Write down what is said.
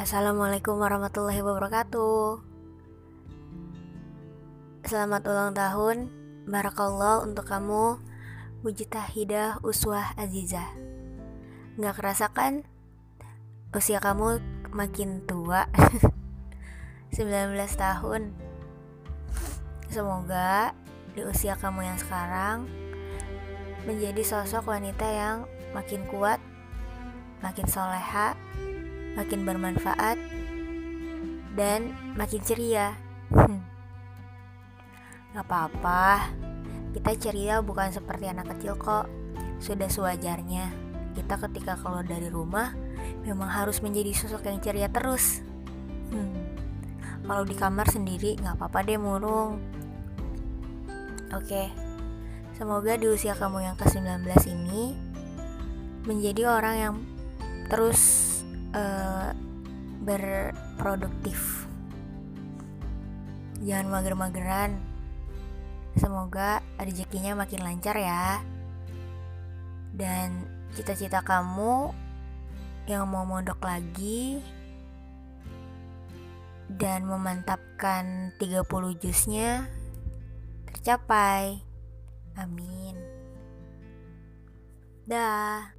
Assalamualaikum warahmatullahi wabarakatuh. Selamat ulang tahun. Barakallah untuk kamu. Mujtahidah Uswah Azizah. Gak kerasa kan? Usia kamu makin tua. 19 tahun. Semoga di usia kamu yang sekarang Menjadi sosok wanita yang makin kuat Makin soleha makin bermanfaat, dan makin ceria. Gak apa-apa, kita ceria bukan seperti anak kecil kok. Sudah sewajarnya, kita ketika keluar dari rumah memang harus menjadi sosok yang ceria terus. Hmm. Kalau di kamar sendiri gak apa-apa deh murung. Oke, semoga di usia kamu yang ke-19 ini menjadi orang yang terus uh, berproduktif. Jangan mager-mageran. Semoga rezekinya makin lancar ya. Dan cita-cita kamu yang mau mondok lagi dan memantapkan 30 jusnya tercapai. Amin. Dah